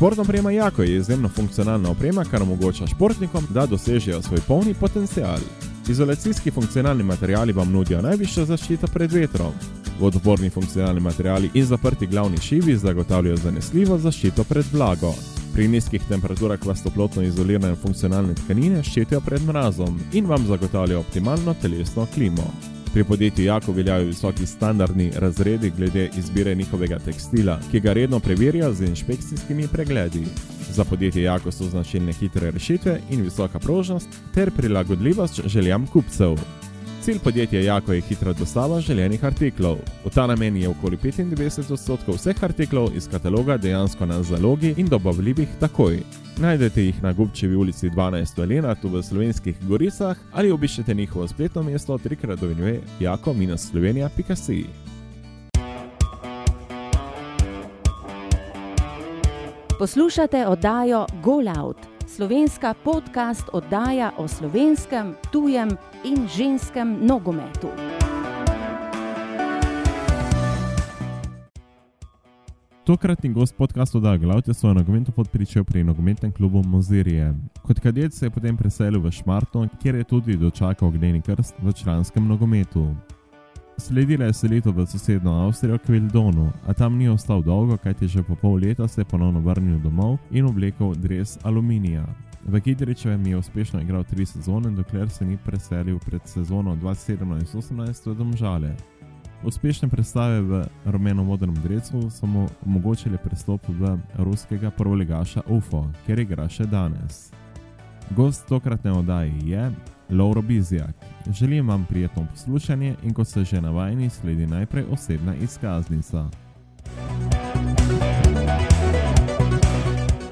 Športna oprema Jako je izjemno funkcionalna oprema, kar omogoča športnikom, da dosežejo svoj polni potencial. Izolacijski funkcionalni materiali vam nudijo najvišjo zaščito pred vetrom. Vodoporni funkcionalni materiali in zaprti glavni šivi zagotavljajo zanesljivo zaščito pred vlago. Pri nizkih temperaturah vas toplotno izolirane funkcionalne tkanine ščitijo pred mrazom in vam zagotavljajo optimalno telesno klimo. Pri podjetju Jako veljajo visoki standardni razredi glede izbire njihovega tekstila, ki ga redno preverjajo z inšpekcijskimi pregledi. Za podjetje Jako so značilne hitre rešitve in visoka prožnost ter prilagodljivost željam kupcev. Cilj podjetja Jako je hitra dostava želenih artiklov. V ta namen je okoli 95 odstotkov vseh artiklov iz kataloga dejansko na zalogi in dobavljivih takoj. Najdete jih na Gubčevi ulici 12 v Lenartu v slovenskih goricah ali obiščete njihovo spletno mesto trikrat dovinjuje jako-slovenija.si. Poslušate oddajo Golout, slovenska podcast oddaja o slovenskem, tujem in ženskem nogometu. Tokratni gost podkastu Da Glavte svojo nogometno pot pričel pri nogometnem klubu Mozirije. Kot kadet se je potem preselil v Šmarton, kjer je tudi dočakal ognjeni krst v članskem nogometu. Sledila je selitev v sosednjo Avstrijo k Vildonu, a tam ni ostal dolgo, kajti že po pol leta se je ponovno vrnil domov in oblekel dres aluminija. V Kidričevem je uspešno igral tri sezone, dokler se ni preselil pred sezono 2017-2018 v Domžale. Uspešne predstave v rumeno-modrem drecu so mu omogočile prestop v ruskega prvoligaša UFO, kjer igra še danes. Gost tokratne oddaje je Lauro Bizjak. Želim vam prijetno poslušanje in kot ste že navajeni, sledi najprej osebna izkaznica.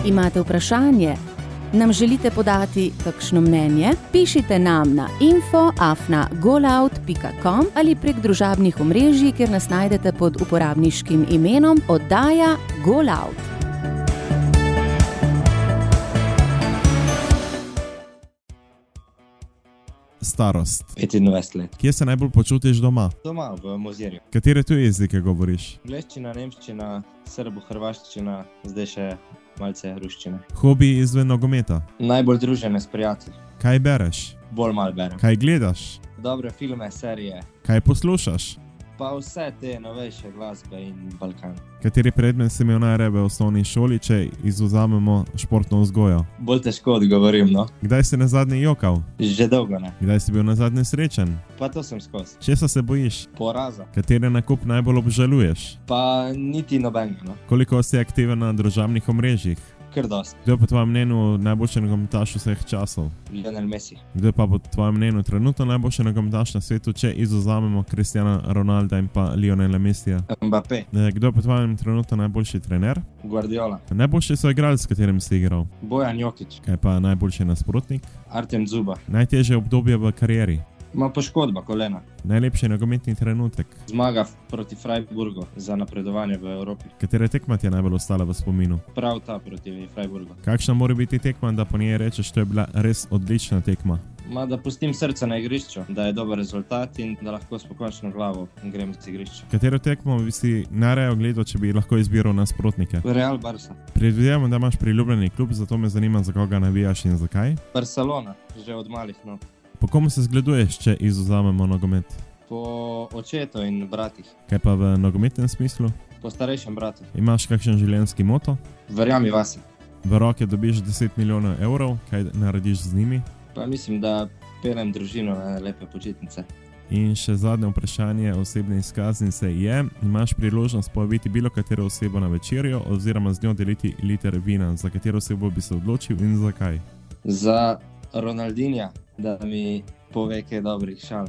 Imate vprašanje? Nam želite podati kakšno mnenje? Pišite nam na info.afna.golout.com ali prek družabnih omrežij, kjer nas najdete pod uporabniškim imenom oddaja Golout. Starost. 25 let. Kje se najbolj počutiš doma? Doma v Mozirju. Katere tuje jezike govoriš? Angleščina, nemščina, srbo-hrvaščina, zdaj še malce ruščine. Hobi izven nogometa. Najbolj družene s prijatelji. Kaj bereš? Bolj mal berem. Kaj gledaš? Dobre filme, serije, Kaj poslušaš? Pa vse te novejše glasbe in Balkan. Kateri predmet si imel najraje v osnovni šoli, če izuzamemo športno vzgojo? Bolj težko odgovorim, no. Kdaj si na zadnje jokal? Že dolgo ne. Kdaj si bil na zadnje srečen? Pa to sem skozi. Česa se bojiš? Poraza. Kateri nakup najbolj obžaluješ? Pa niti nobenega, no. Koliko si aktiven na družabnih omrežjih? Kar dosti. Kdo je po tvojem mnenju najboljši nogometaš vseh časov? Lionel Messi. Kdo je pa po tvojem mnenju trenutno najboljši nogometaš na svetu, če izuzamemo Kristjana Ronalda in pa Lionela Messija? Mbappé. Kdo je po tvojem trenutno najboljši trener? Guardiola. Najboljši so igralci, s katerim si igral. Bojan Jokič. Kaj pa najboljši nasprotnik? Artem Zuba. Najtežje obdobje v karieri. Ma poškodba kolena. Najlepši nogometni trenutek. Zmaga proti Freiburgu za napredovanje v Evropi. Katera tekma ti je najbolj ostala v spominu? Prav ta proti Freiburgu. Kakšna mora biti tekma, da po njej rečeš, da je bila res odlična tekma? Ma da pustim srce na igrišču, da je dober rezultat in da lahko s pokončno glavo grem z igrišča. Katero tekmo bi si najraje ogledal, če bi lahko izbiral nasprotnike? Real Barca. Predvidevam, da imaš priljubljeni klub, zato me zanima, za koga navijaš in zakaj. Barcelona, že od malih nog. Po komu se zgleduješ, če izuzamemo nogomet? Po očetu in bratih, Kaj pa v nogometnem smislu? po starejšem bratu. Imaš kakšen življenjski moto? Verjami vase. V roke dobiš 10 milijonov evrov, kaj narediš z njimi? Pa mislim, da pelem družino na lepe počitnice. In še zadnje vprašanje osebne izkaznice je: imaš priložnost povabiti bilo katero osebo na večerjo, oziroma z njo deliti liter vina, za katero osebo bi se odločil in zakaj? Za Ronaldinja, da mi pove kaj dobrih šal.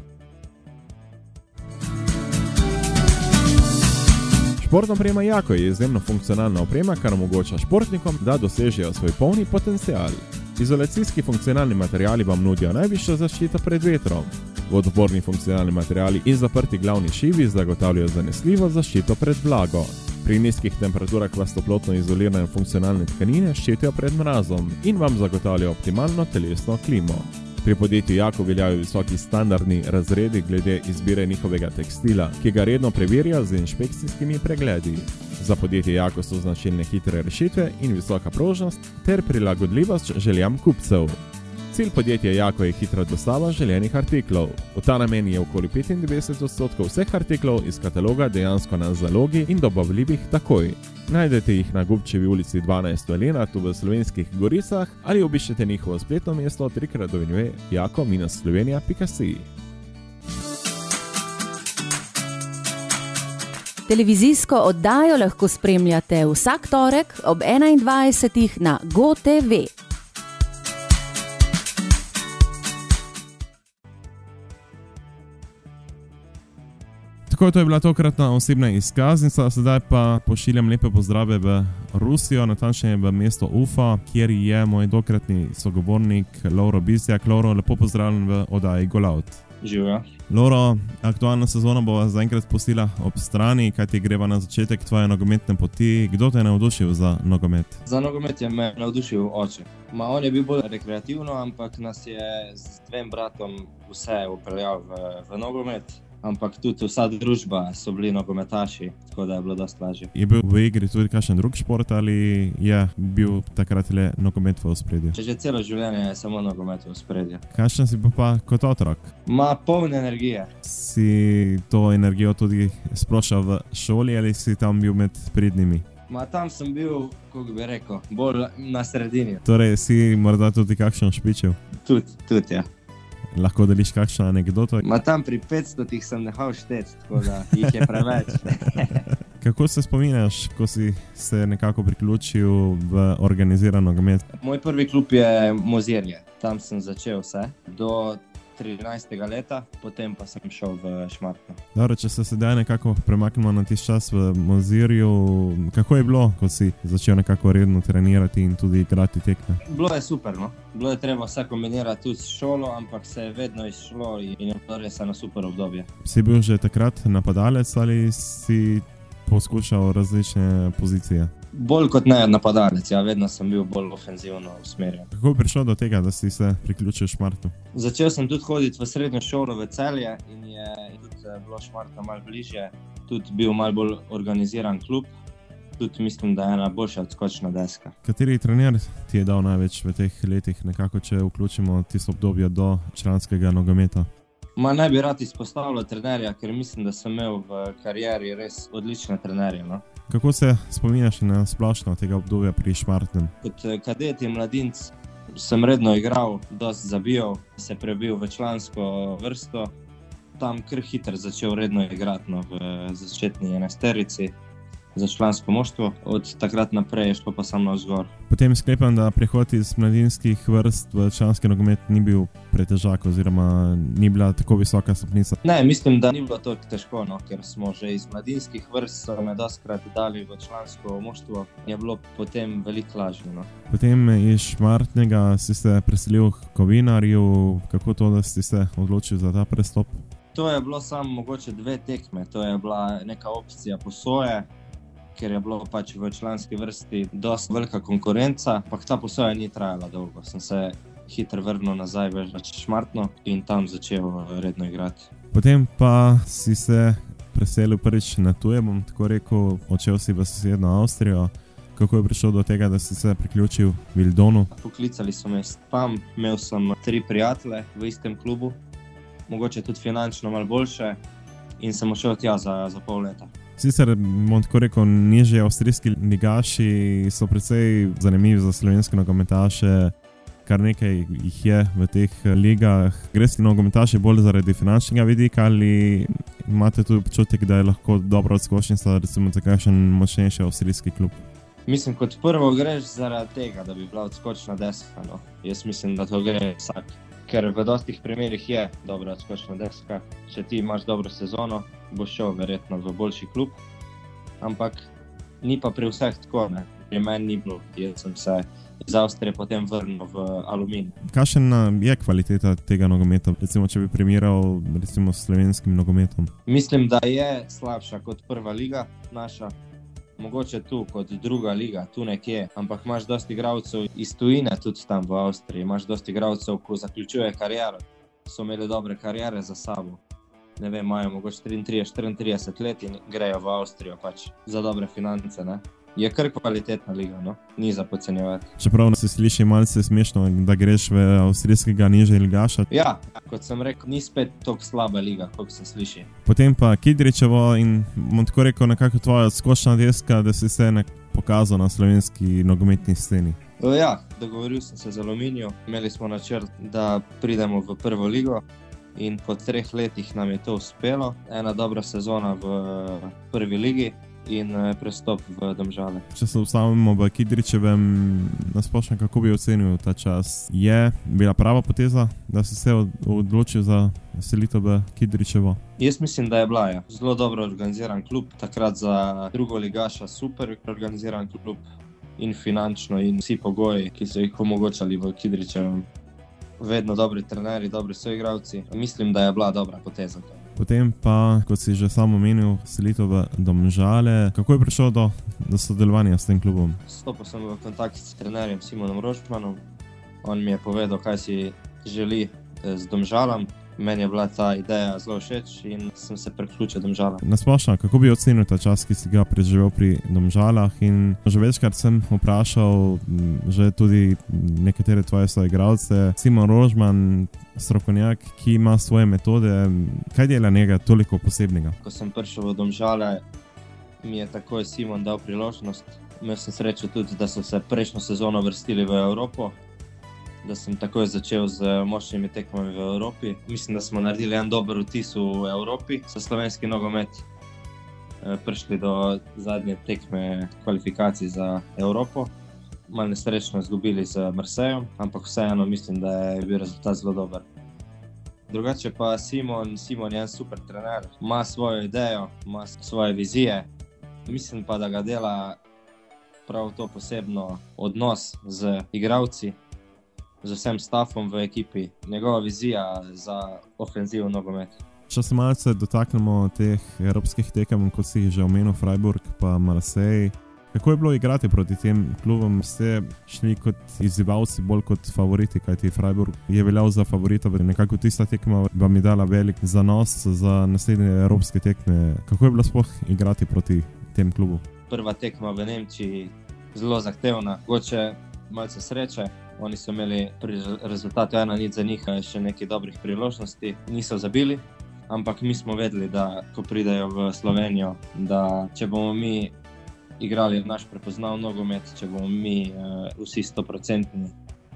Športna oprema Jako je izjemno funkcionalna oprema, kar omogoča športnikom, da dosežejo svoj polni potencial. Izolacijski funkcionalni materiali vam nudijo najvišjo zaščito pred vetrom. Vodoporni funkcionalni materiali in zaprti glavni šivi zagotavljajo zanesljivo zaščito pred vlago. Pri nizkih temperaturah vas toplotno izolirane funkcionalne tkanine ščitijo pred mrazom in vam zagotavljajo optimalno telesno klimo. Pri podjetju Jako veljajo visoki standardni razredi glede izbire njihovega tekstila, ki ga redno preverjajo z inšpekcijskimi pregledi. Za podjetje Jako so značilne hitre rešitve in visoka prožnost ter prilagodljivost željam kupcev. Cilj podjetja Jako je hitra dostava želenih artiklov. V ta namen je okoli 95 odstotkov vseh artiklov iz kataloga dejansko na zalogi in dobavljivih takoj. Najdete jih na Gubčevi ulici 12 v Lenartu v slovenskih Goricah ali obiščete njihovo spletno mesto trikrat dovinjuje jako-slovenija.si. Televizijsko oddajo lahko spremljate vsak torek ob 21. na GoTV. Tako to je bila tokratna osebna izkaznica, sedaj pa pošiljam lepe pozdrave v Rusijo, natančneje v mesto Ufa, kjer je moj dokratni sogovornik Lauro Bizjak. Lauro, lepo pozdravljen v oddaji Golaut. Živijo. Loro, aktualna sezona bo zaenkrat pustila ob strani, kaj ti greva na začetek tvoje nogometne poti. Kdo te je navdušil za nogomet? Za nogomet je me navdušil oče. Ma on je bil bolj rekreativno, ampak nas je z dvem bratom vse upeljal v, v nogomet ampak tudi vsa družba so bili nogometaši, tako da je bilo dosta lažje. Je bil v igri tudi kakšen drug šport ali je bil takrat le nogomet v ospredju? Če že celo življenje je samo nogomet v ospredju. Kakšen si pa, pa kot otrok? Ma poln energije. Si to energijo tudi sprošal v šoli ali si tam bil med pridnimi? Ma tam sem bil, kako bi rekel, bolj na sredini. Torej, si morda tudi kakšen špičev? Tudi, tudi ja. Lahko deliš kakšno anegdoto? Ma tam pri 500 sem nehal šteti, tako da jih je preveč. Kako se spominjaš, ko si se nekako priključil v organiziran nogomet? Moj prvi klub je Mozirje, tam sem začel vse. Do 13. leta, potem pa sem šel v Šmartno. Dobro, če se sedaj nekako premaknemo na tisti čas v Mozirju, kako je bilo, ko si začel nekako redno trenirati in tudi igrati tekme? Bilo je super, no? bilo je treba vse kombinirati tudi s šolo, ampak se je vedno izšlo in je bilo res eno super obdobje. Si bil že takrat napadalec ali si poskušal različne pozicije? Bolj kot ne napadalec, ja, vedno sem bil bolj ofenzivno usmerjen. Kako je prišlo do tega, da si se priključil Šmartu? Začel sem tudi hoditi v srednjo šolo v celje in je tudi eh, bilo Šmarta malo bliže, tudi bil malo bolj organiziran klub. Tudi mislim, da je ena boljša odskočna deska. Kateri trener ti je dal največ v teh letih, nekako, če vključimo tisto obdobje do članskega nogometa? Ma ne bi rad izpostavljal trenerja, ker mislim, da sem imel v karieri res odlične trenerje. No? Kako se spominjaš na splošno tega obdobja pri Šmartnem? Kot eh, kadet in mladinec sem redno igral, dosti zabijal, se prebil v člansko vrsto, tam kar hitro začel redno igrati no, v začetni enesterici za člansko moštvo, od takrat naprej je šlo pa samo vzgor. Potem sklepam, da prehod iz mladinskih vrst v članski nogomet ni bil pretežak, oziroma ni bila tako visoka stopnica. Ne, mislim, da ni bilo tako težko, no, ker smo že iz mladinskih vrst so me doskrat dali v člansko moštvo, je bilo potem veliko lažje. No. Potem iz Šmartnega si se preselil k Kovinarju, kako to, da si se odločil za ta prestop? To je bilo samo mogoče dve tekme, to je bila neka opcija posoje ker je bilo pač v članski vrsti precej velika konkurenca, ampak ta posoja ni trajala dolgo. Sem se hitro vrnil nazaj v Šmartno in tam začel redno igrati. Potem pa si se preselil prvič na tuje, bom tako rekel, odšel si v sosednjo Avstrijo. Kako je prišlo do tega, da si se priključil Vildonu? Poklicali so me tam, imel sem tri prijatelje v istem klubu, mogoče tudi finančno malo boljše, in sem odšel tja za, za pol leta. Sicer, bom tako rekel, nižji avstrijski ligaši so precej zanimivi za slovenske nogometaše, kar nekaj jih je v teh ligah. Greš ti nogometaši bolj zaradi finančnega vidika ali imate tudi občutek, da je lahko dobra odskočnica recimo, za kakšen močnejši avstrijski klub? Mislim, kot prvo greš zaradi tega, da bi bila odskočna deska. No. Jaz mislim, da to gre vsak. Ker v dostih primerih je dobra odskočna deska. Če ti imaš dobro sezono, bo šel verjetno v boljši klub. Ampak ni pa pri vseh tako, ne. pri meni ni bilo, jaz sem se iz Avstrije potem vrnil v Aluminij. Kakšna je kvaliteta tega nogometa, recimo, če bi primerjal s slovenskim nogometom? Mislim, da je slabša kot prva liga naša. Mogoče tu kot druga liga, tu nekje, ampak imaš dosti igralcev iz tujine, tudi tam v Avstriji. Imaš dosti igralcev, ko zaključuje kariero, so imeli dobre kariere za sabo ne vem, imajo mogoče 33-34 let in grejo v Avstrijo pač za dobre finance. Ne? Je kar kvalitetna liga, no? ni za podcenjevati. Čeprav se sliši malce smešno, da greš v avstrijskega nižje ligaša. Ja, kot sem rekel, ni spet tako slaba liga, kot se sliši. Potem pa Kidričevo in bom tako rekel, nekako tvoja skočna deska, da si se nek pokazal na slovenski nogometni sceni. Ja, dogovoril sem se z Aluminijo, imeli smo načrt, da pridemo v prvo ligo. In po treh letih nam je to uspelo, ena dobra sezona v prvi ligi, in eh, prestop v Domžale. Če se ustavimo v Kidričevem, nasplošno, kako bi ocenil ta čas? Je bila prava poteza, da si se odločil za selitev v Kidričevo? Jaz mislim, da je bila ja. zelo dobro organiziran klub, takrat za drugo ligaša, super organiziran klub. In finančno, in vsi pogoji, ki so jih omogočali v Kidričevem, vedno dobri trenerji, dobri soigravci. Mislim, da je bila dobra poteza. Potem pa, kot si že sam omenil, selitev v Domžale. Kako je prišlo do, do sodelovanja s tem klubom? Stopil sem v kontakt s trenerjem Simonom Rožmanom. On mi je povedal, kaj si želi eh, z Domžalom. Meni je bila ta ideja zelo všeč in sem se priključil Domžalam. Nasplošno, kako bi ocenil ta čas, ki si ga preživel pri Domžalah? In že večkrat sem vprašal, že tudi nekatere tvoje soigralce, Simon Rožman, strokovnjak, ki ima svoje metode, kaj dela njega toliko posebnega? Ko sem prišel v Domžale, mi je takoj Simon dal priložnost. Imel sem srečo tudi, da so se prejšnjo sezono vrstili v Evropo da sem takoj začel z močnimi tekmami v Evropi. Mislim, da smo naredili en dober vtis v Evropi, za slovenski nogomet. Eh, prišli do zadnje tekme kvalifikacij za Evropo, malo nesrečno izgubili z Marsejem, ampak vseeno mislim, da je bil rezultat zelo dober. Drugače pa Simon, Simon je en super trener, ima svojo idejo, ima svoje vizije. Mislim pa, da ga dela prav to posebno odnos z igravci, z vsem stafom v ekipi, njegova vizija za ofenzivo nogomet. Če se malce dotaknemo teh evropskih tekem, kot si jih že omenil, Freiburg in Marseille. Kako je bilo igrati proti tem klubom? Ste šli kot izzivalci, bolj kot favoriti, kajti Freiburg je veljal za favorita, nekako tista tekma vam je dala velik zanos za naslednje evropske tekme. Kako je bilo sploh igrati proti tem klubu? Prva tekma v Nemčiji, zelo zahtevna, mogoče malce sreče. Oni so imeli pri rezultatu ena nič za njih, še nekaj dobrih priložnosti, niso zabili. Ampak mi smo vedeli, da ko pridejo v Slovenijo, da če bomo mi igrali naš prepoznav nogomet, če bomo mi uh, vsi 100-odstotni,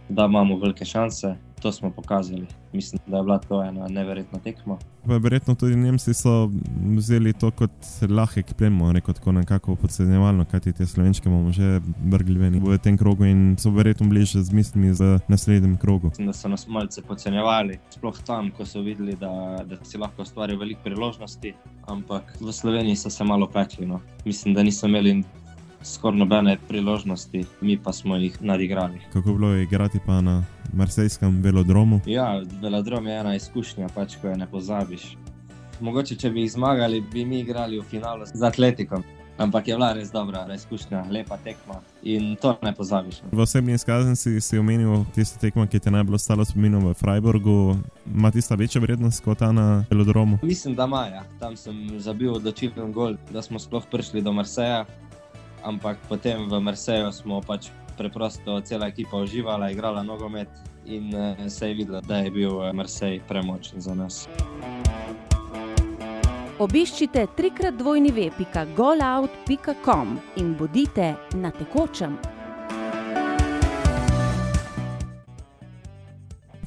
da imamo velike šanse to smo pokazali. Mislim, da je bila to ena neverjetna tekma. Verjetno tudi Nemci so vzeli to kot lahek plen, rekel tako nekako podcenjevalno, kajti te slovenčke bomo že vrgli ven v tem krogu in so verjetno bliže z mislimi za naslednjem krogu. Mislim, da so nas malce podcenjevali, sploh tam, ko so videli, da, da si lahko ustvarijo veliko priložnosti, ampak v Sloveniji so se malo pekli. No. Mislim, da niso imeli skoraj nobene priložnosti, mi pa smo jih nadigrali. Kako je bilo igrati pa na marsejskem velodromu? Ja, velodrom je ena izkušnja, pač ko je ne pozabiš. Mogoče, če bi jih zmagali, bi mi igrali v finalu z Atletikom. Ampak je bila res dobra izkušnja, lepa tekma in to ne pozabiš. V osebni izkaznici si omenil tisto tekmo, ki ti je najbolj ostalo spomin v Freiburgu. Ma tista večja vrednost kot ta na velodromu? Mislim, da ima. Ja. Tam sem zabil odločilen gol, da smo sploh prišli do Marseja ampak potem v Merceju smo pač preprosto cela ekipa uživala, igrala nogomet in uh, se je videlo, da je bil eh, Mersej premočen za nas. Obiščite trikrat dvojni web.golout.com in bodite na tekočem.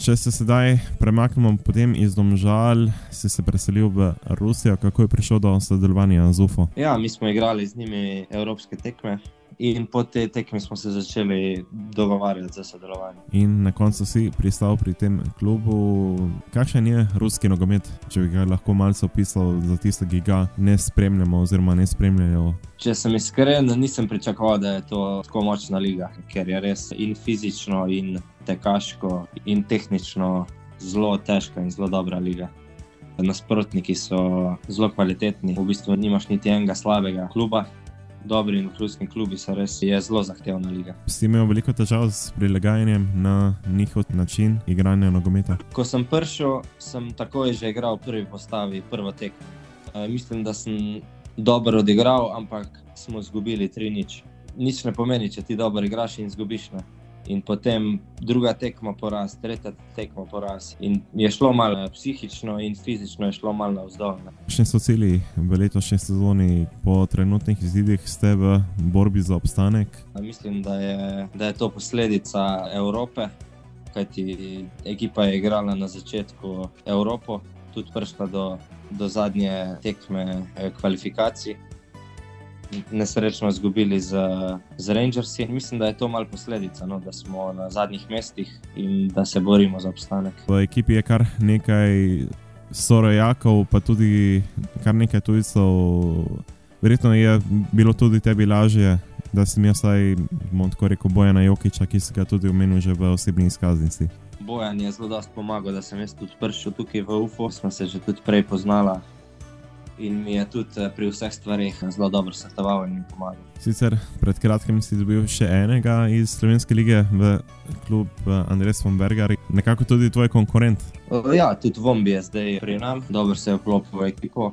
Če se sedaj premaknemo iz Domžal, si se preselil v Rusijo, kako je prišel do sodelovanja z UFO? Ja, mi smo igrali z njimi evropske tekme. In po tej tekmi smo se začeli dogovarjati za sodelovanje. In na koncu si pristal pri tem klubu. Kakšen je ruski nogomet, če bi ga lahko malce opisal za tiste, ki ga ne spremljamo, oziroma ne spremljajo? Če sem iskren, nisem pričakoval, da je to tako močna liga, ker je res in fizično, in tekaško in tehnično zelo težka in zelo dobra liga. Nasprotniki so zelo kvalitetni, v bistvu nimaš niti enega slabega kluba. dobri in vrhunski klubi so res zelo zahtevna liga. Si imel veliko težav s prilagajanjem na njihov način igranja nogometa? Ko sem prišel, sem takoj že igral v prvi postavi, prvo tekmo. E, mislim, da sem dobro odigral, ampak smo izgubili 3-0. Nič ne pomeni, če ti dobro igraš in izgubiš. Ne? In potem druga tekma poraz, tretja tekma poraz. In je šlo malo psihično in fizično, je šlo malo navzdol. Kakšni so cilji v letošnji sezoni, po trenutnih izidih ste v borbi za obstanek? Mislim, da je, da je to posledica Evrope, kajti ekipa je igrala na začetku Evropo, tudi prišla do, do zadnje tekme eh, kvalifikacij nesrečno izgubili z, z Rangersi. Mislim, da je to malo posledica, no, da smo na zadnjih mestih in da se borimo za obstanek. V ekipi je kar nekaj sorojakov, pa tudi kar nekaj tujcev. Verjetno je bilo tudi tebi lažje, da si imel vsaj, tako rekoč, Bojana Jokiča, ki si ga tudi omenil že v osebni izkaznici. Bojan je zelo dosto pomagal, da sem jaz tudi prišel tukaj v UFO, smo se že tudi prej poznala in mi je tudi eh, pri vseh stvarih zelo dobro svetoval in pomagal. Sicer pred kratkim si dobil še enega iz Slovenske lige v klub eh, Andres von Berger, nekako tudi tvoj konkurent. Ja, tudi Vombi je zdaj pri nas, dobro se je vklopil v ekipo.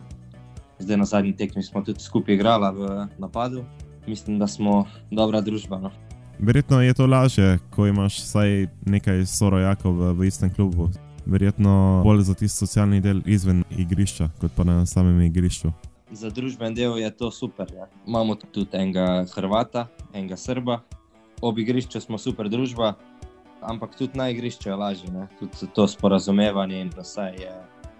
Zdaj na zadnji tekmi smo tudi skupaj igrali v napadu. Mislim, da smo dobra družba. No. Verjetno je to lažje, ko imaš vsaj nekaj sorojakov v, v istem klubu verjetno bolj za tisti socialni del izven igrišča, kot pa na samem igrišču. Za družben del je to super. Ja. Imamo tudi enega Hrvata, enega Srba. Ob igrišču smo super družba, ampak tudi na igrišču je lažje. Ne? Tudi to sporazumevanje in vse je,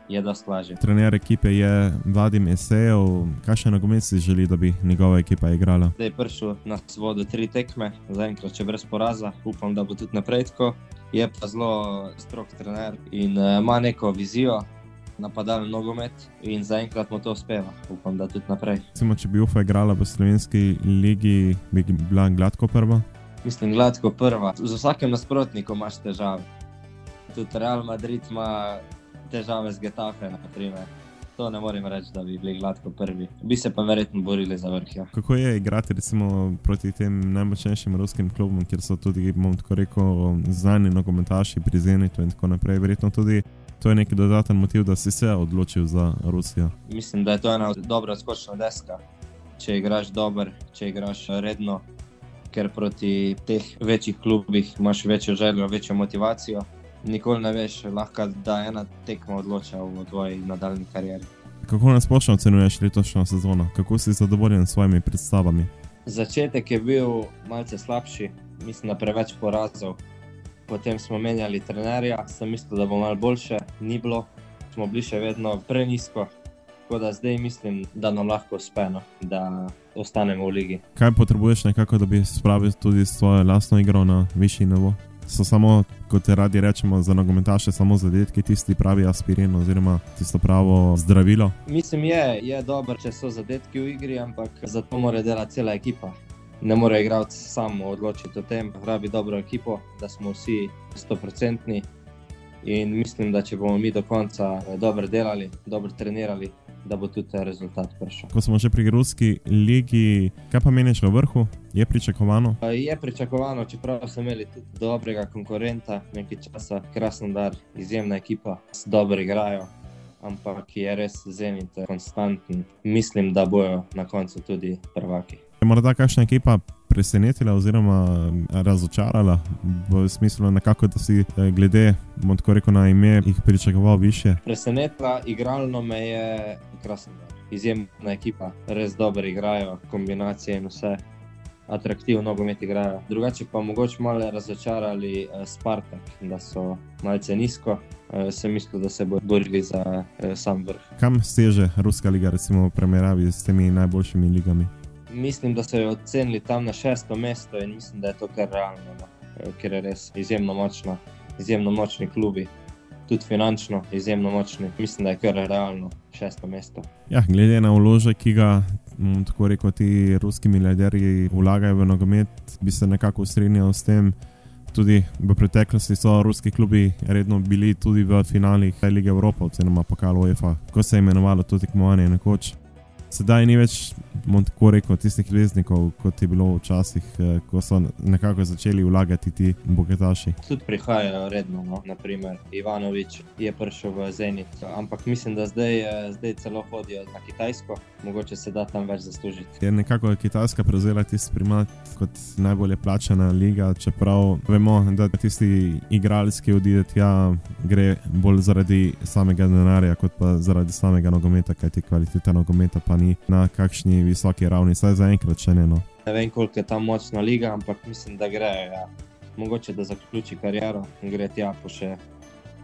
je dosti lažje. Trener ekipe je Vadim Esejev. Kakšne nogomet si želi, da bi njegova ekipa igrala? Zdaj je prišel na svodo tri tekme, zaenkrat če brez poraza. Upam, da bo tudi naprej tako je pa zelo strok trener in uh, ima neko vizijo. Napadalni nogomet in zaenkrat mu to uspeva, upam, da tudi naprej. Recimo, če bi UFO igrala v slovenski ligi, bi bila gladko prva? Mislim, gladko prva. Z vsakim nasprotnikom imaš težave. Tudi Real Madrid ima težave z Getafe, naprimer to ne morem reči, da bi bili gladko prvi. Bi se pa verjetno borili za vrh. Ja. Kako je igrati recimo, proti tem najmočnejšim ruskim klubom, kjer so tudi, bom tako rekel, znani nogometaši, prizemljeni in tako naprej. Verjetno tudi to je neki dodaten motiv, da si se odločil za Rusijo. Mislim, da je to ena dobra skočna deska. Če igraš dobro, če igraš redno, ker proti teh večjih klubih imaš večjo željo, večjo motivacijo nikoli ne veš, lahko da ena tekma odloča v tvoji nadaljni karieri. Kako nas splošno ocenjuješ letošnjo sezono? Kako si zadovoljen s svojimi predstavami? Začetek je bil malce slabši, mislim, da preveč porazov. Potem smo menjali trenerja, sem mislil, da bo malo boljše, ni bilo, smo bili še vedno prenisko. Tako da zdaj mislim, da nam lahko uspe, no, da ostanemo v ligi. Kaj potrebuješ nekako, da bi spravil tudi svojo lastno igro na višji nivo? So samo, kot radi rečemo, za nogometaše, samo zadetki, tisti pravi aspirin oziroma tisto pravo zdravilo. Mislim, je, je dobro, če so zadetki v igri, ampak za to mora delati cela ekipa. Ne more igrati samo odločiti o tem, rabi dobro ekipo, da smo vsi 100-odstotni. In mislim, da če bomo mi do konca dobro delali, dobro trenirali, da bo tudi ta rezultat prišel. Ko smo že pri Ruski ligi, kaj pa meniš v vrhu? Je pričakovano? Je pričakovano, čeprav smo imeli tudi dobrega konkurenta, nekaj časa, krasen dar, izjemna ekipa, dobro igrajo. Ampak je res zenit, konstanten. Mislim, da bojo na koncu tudi prvaki. Je morda kakšna ekipa presenetila oziroma razočarala, v smislu, nekako, da si eh, glede rekel, na ime jih pričakoval više? Presenetila, igralno me je krasno. Izjemna ekipa, res dobro igrajo, kombinacije in vse. Atraktivno nogomet igrajo. Drugače pa mogoče malo razočarali eh, Spartak, da so malce nizko. Eh, sem mislil, da se bodo borili za sam vrh. Kam seže Ruska liga, recimo v primerjavi s temi najboljšimi ligami? Mislim, da so jo ocenili tam na šesto mesto in mislim, da je to kar realno, no. Eh, ker je res izjemno močna, izjemno močni klubi. Tudi finančno izjemno močni, mislim, da je kar realno šesto mesto. Ja, glede na uložek, ki ga tako rekoč ti ruski milijardi vlagajo v nogomet, bi se nekako strinjal s tem. Tudi v preteklosti so ruski klubi redno bili tudi v finalih Lige Evrope, oziroma pokalo UEFA, ko se je imenovalo tudi tekmovanje nekoč sedaj ni več, bom tako rekel, tistih zvezdnikov, kot je bilo včasih, eh, ko so nekako začeli vlagati ti bogataši. Tudi prihajajo redno, no? naprimer Ivanovič je prišel v Zenit, ampak mislim, da zdaj, eh, zdaj celo hodijo na Kitajsko, mogoče se da tam več zaslužiti. Je nekako Kitajska prevzela tisti primat kot najbolje plačana liga, čeprav vemo, da tisti igralec, ki odide tja, gre bolj zaradi samega denarja, kot pa zaradi samega nogometa, kajti kvaliteta nogometa pa ni na kakšni visoki ravni, saj zaenkrat še ne. No. Ne vem, koliko je tam močna liga, ampak mislim, da gre. Ja. Mogoče da zaključi kariero in gre tja po še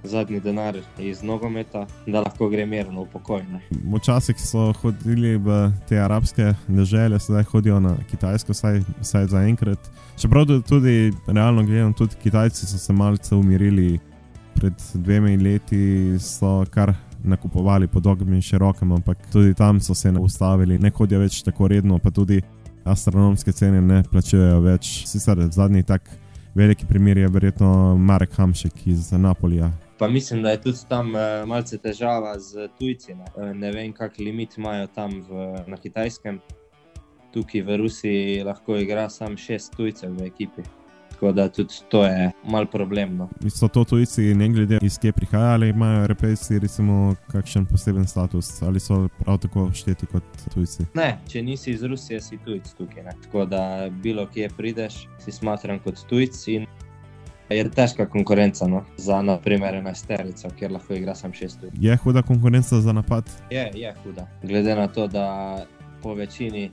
zadnji denar iz nogometa, da lahko gre mirno v pokoj. Včasih so hodili v te arabske države, zdaj hodijo na Kitajsko, vsaj, vsaj zaenkrat. Čeprav tudi realno gledano, tudi Kitajci so se malce umirili. Pred dvemi leti so kar nakupovali po dolgem in širokem, ampak tudi tam so se ustavili, ne hodijo več tako redno, pa tudi astronomske cene ne plačujejo več. Sicer zadnji tak veliki primer je verjetno Marek Hamšek iz Napolija. Pa mislim, da je tudi tam uh, malce težava z tujci. Ne, uh, ne vem, kakšen limit imajo tam v, na kitajskem. Tukaj v Rusiji lahko igra samo šest tujcev v ekipi. Tako da tudi to je malo problemno. So to tujci, ne glede iz kje prihajajo, ali imajo repejci, recimo, kakšen poseben status, ali so prav tako šteti kot tujci? Ne, če nisi iz Rusije, si tujci tukaj. Ne. Tako da bilo kje prideš, si smatran kot tujci. Je težka konkurenca no? za, na primer, enajsterico, kjer lahko igra samo šest. Je huda konkurenca za napad? Je, je huda. Glede na to, da po večini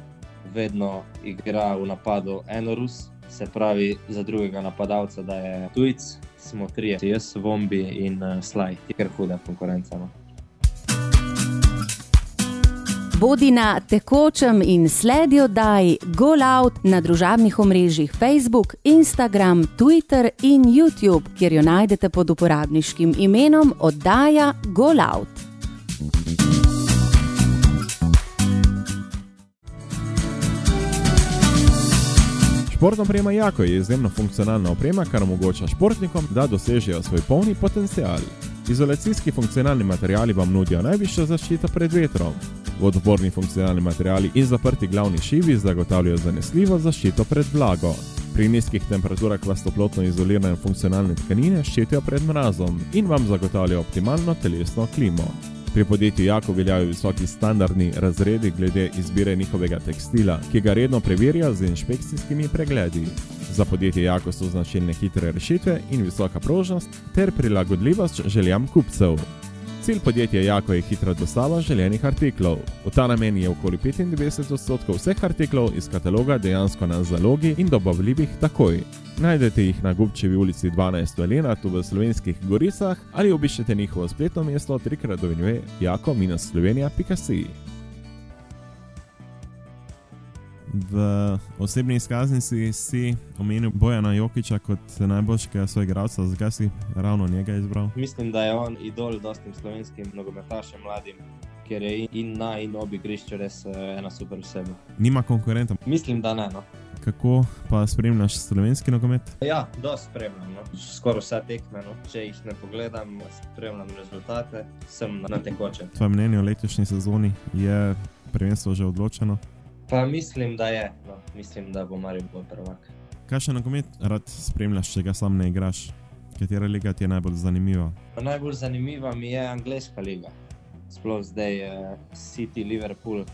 vedno igra v napadu eno Rus, se pravi za drugega napadalca, da je tujec, smo tri, jaz, Vombi in uh, Slaj, ker huda konkurenca. No. Bodi na tekočem in sledi oddaj Go Out na družabnih omrežjih Facebook, Instagram, Twitter in YouTube, kjer jo najdete pod uporabniškim imenom oddaja Go Out. Športna oprema Jako je izjemno funkcionalna oprema, kar omogoča športnikom, da dosežejo svoj polni potencial. Izolacijski funkcionalni materiali vam nudijo najvišjo zaščito pred vetrom. Vodoporni funkcionalni materiali in zaprti glavni šivi zagotavljajo zanesljivo zaščito pred vlago. Pri nizkih temperaturah vas toplotno izolirane funkcionalne tkanine ščitijo pred mrazom in vam zagotavljajo optimalno telesno klimo. Pri podjetju Jako veljajo visoki standardni razredi glede izbire njihovega tekstila, ki ga redno preverja z inšpekcijskimi pregledi. Za podjetje Jako so značilne hitre rešitve in visoka prožnost ter prilagodljivost željam kupcev. Cilj podjetja Jako je hitra dostava željenih artiklov. V ta namen je okoli 95 odstotkov vseh artiklov iz kataloga dejansko na zalogi in dobavljivih takoj. Najdete jih na Gubčevi ulici 12 v Lenartu v slovenskih goricah ali obiščete njihovo spletno mesto trikrat do vinjuje jako-slovenija.si. V osebni izkaznici si omenil Bojana Jokiča kot najboljšega svojega igralca, zakaj si ravno njega izbral? Mislim, da je on idol dostim slovenskim nogometašem mladim. Ker je in na in obi igrišču res eh, ena super oseba. Nima konkurenta. Mislim, da ne. No. Kako pa spremljaš slovenski nogomet? Ja, dosti spremljam. No. Skoraj vse tekme. No. Če jih ne pogledam, spremljam rezultate, sem na tekočem. Tvoje mnenje o letošnji sezoni je prvenstvo že odločeno? Pa mislim, da je. No. Mislim, da bo Marijo bolj prvak. Kaj še nogomet rad spremljaš, če ga sam ne igraš? Katera liga ti je najbolj zanimiva? Pa najbolj zanimiva mi je angliška liga. Sploh zdaj je City, Liverpool,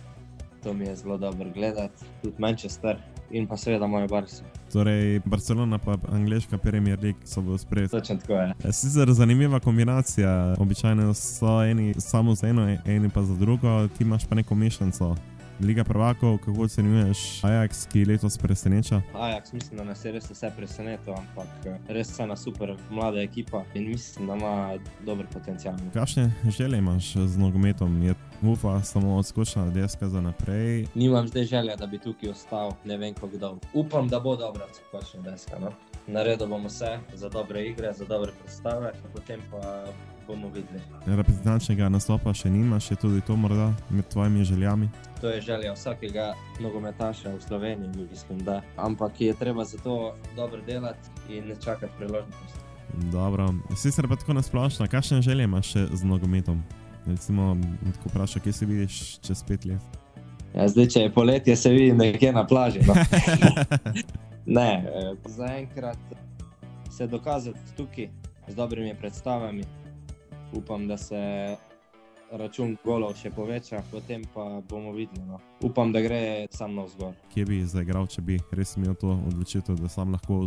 to mi je zelo dobro gledati, tudi Manchester in pa seveda moje barce. Torej, Barcelona pa angliška Premier League so v spredju. Točno tako je. Sicer zanimiva kombinacija. Običajno so eni samo za eno, eni pa za drugo, ti imaš pa neko mešanico. Liga prvakov, kako ocenjuješ Ajax, ki letos preseneča? Ajax, mislim, da nas je res vse presenetilo, ampak res je ena super mlada ekipa in mislim, da ima dober potencial. Kakšne želje imaš z nogometom? Je ufa samo odskočna deska za naprej? Nimam zdaj želja, da bi tukaj ostal, ne vem kako dolgo. Upam, da bo dobra odskočna deska. No? Naredili bomo vse za dobre igre, za dobre predstave, potem pa bomo videli. Reprezentančnega nastopa še nimaš, je tudi to morda med tvojimi željami? To je želja vsakega nogometaša v Sloveniji, mislim, da. Ampak je treba za to dobro delati in ne čakati priložnosti. Dobro, sicer pa tako nasplošno, kakšne želje imaš z nogometom? Recimo, ko vprašaš, kje si vidiš čez pet let. Ja, zdaj, če je poletje, se vidi nekje na plaži. No. ne, eh, zaenkrat se dokazati tukaj z dobrimi predstavami. Upam, da se račun golov še poveča, potem pa bomo videli. No. Upam, da gre sam na vzgor. Kje bi zaigral, če bi res imel to odločitev, da sam lahko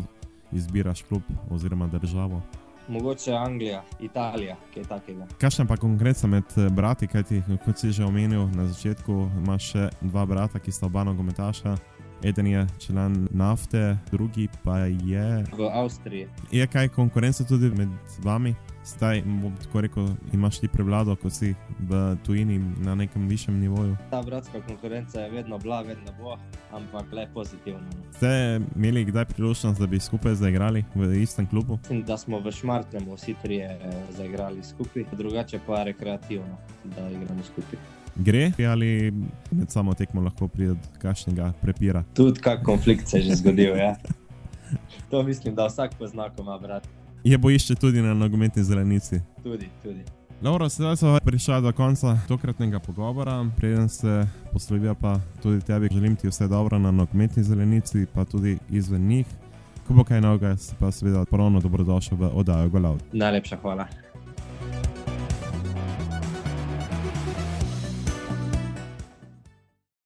izbiraš klub oziroma državo? Mogoče Anglija, Italija, kaj takega. Kakšna pa konkurenca med eh, brati, kajti kot si že omenil na začetku, imaš še dva brata, ki sta oba nogometaša. Eden je član nafte, drugi pa je. V Avstriji. Je kaj konkurence tudi med vami? Zdaj, tako rekel, imaš ti prevlado, ko si v tujini na nekem višjem nivoju. Ta bratska konkurenca je vedno bila, vedno bo, ampak le pozitivno. no. Ste imeli kdaj priložnost, da bi skupaj zaigrali v istem klubu? Mislim, da smo v Šmartnemu vsi trije eh, zaigrali skupaj, drugače pa rekreativno, da igramo skupaj. Gre ali med samo tekmo lahko pride do kakšnega prepira? Tudi kak konflikt se je že zgodil. Ja. To mislim, da vsak pozna, ko ima brat. Je bojišče tudi na nogometni zelenici. Tudi, tudi. Dobro, sedaj smo prišli do konca tokratnega pogovora. Preden se poslovijo, pa tudi tebi želim ti vse dobro na nogometni zelenici, pa tudi izven njih. Ko bo kaj novega, si pa seveda ponovno dobrodošel v oddajo Golav. Najlepša hvala.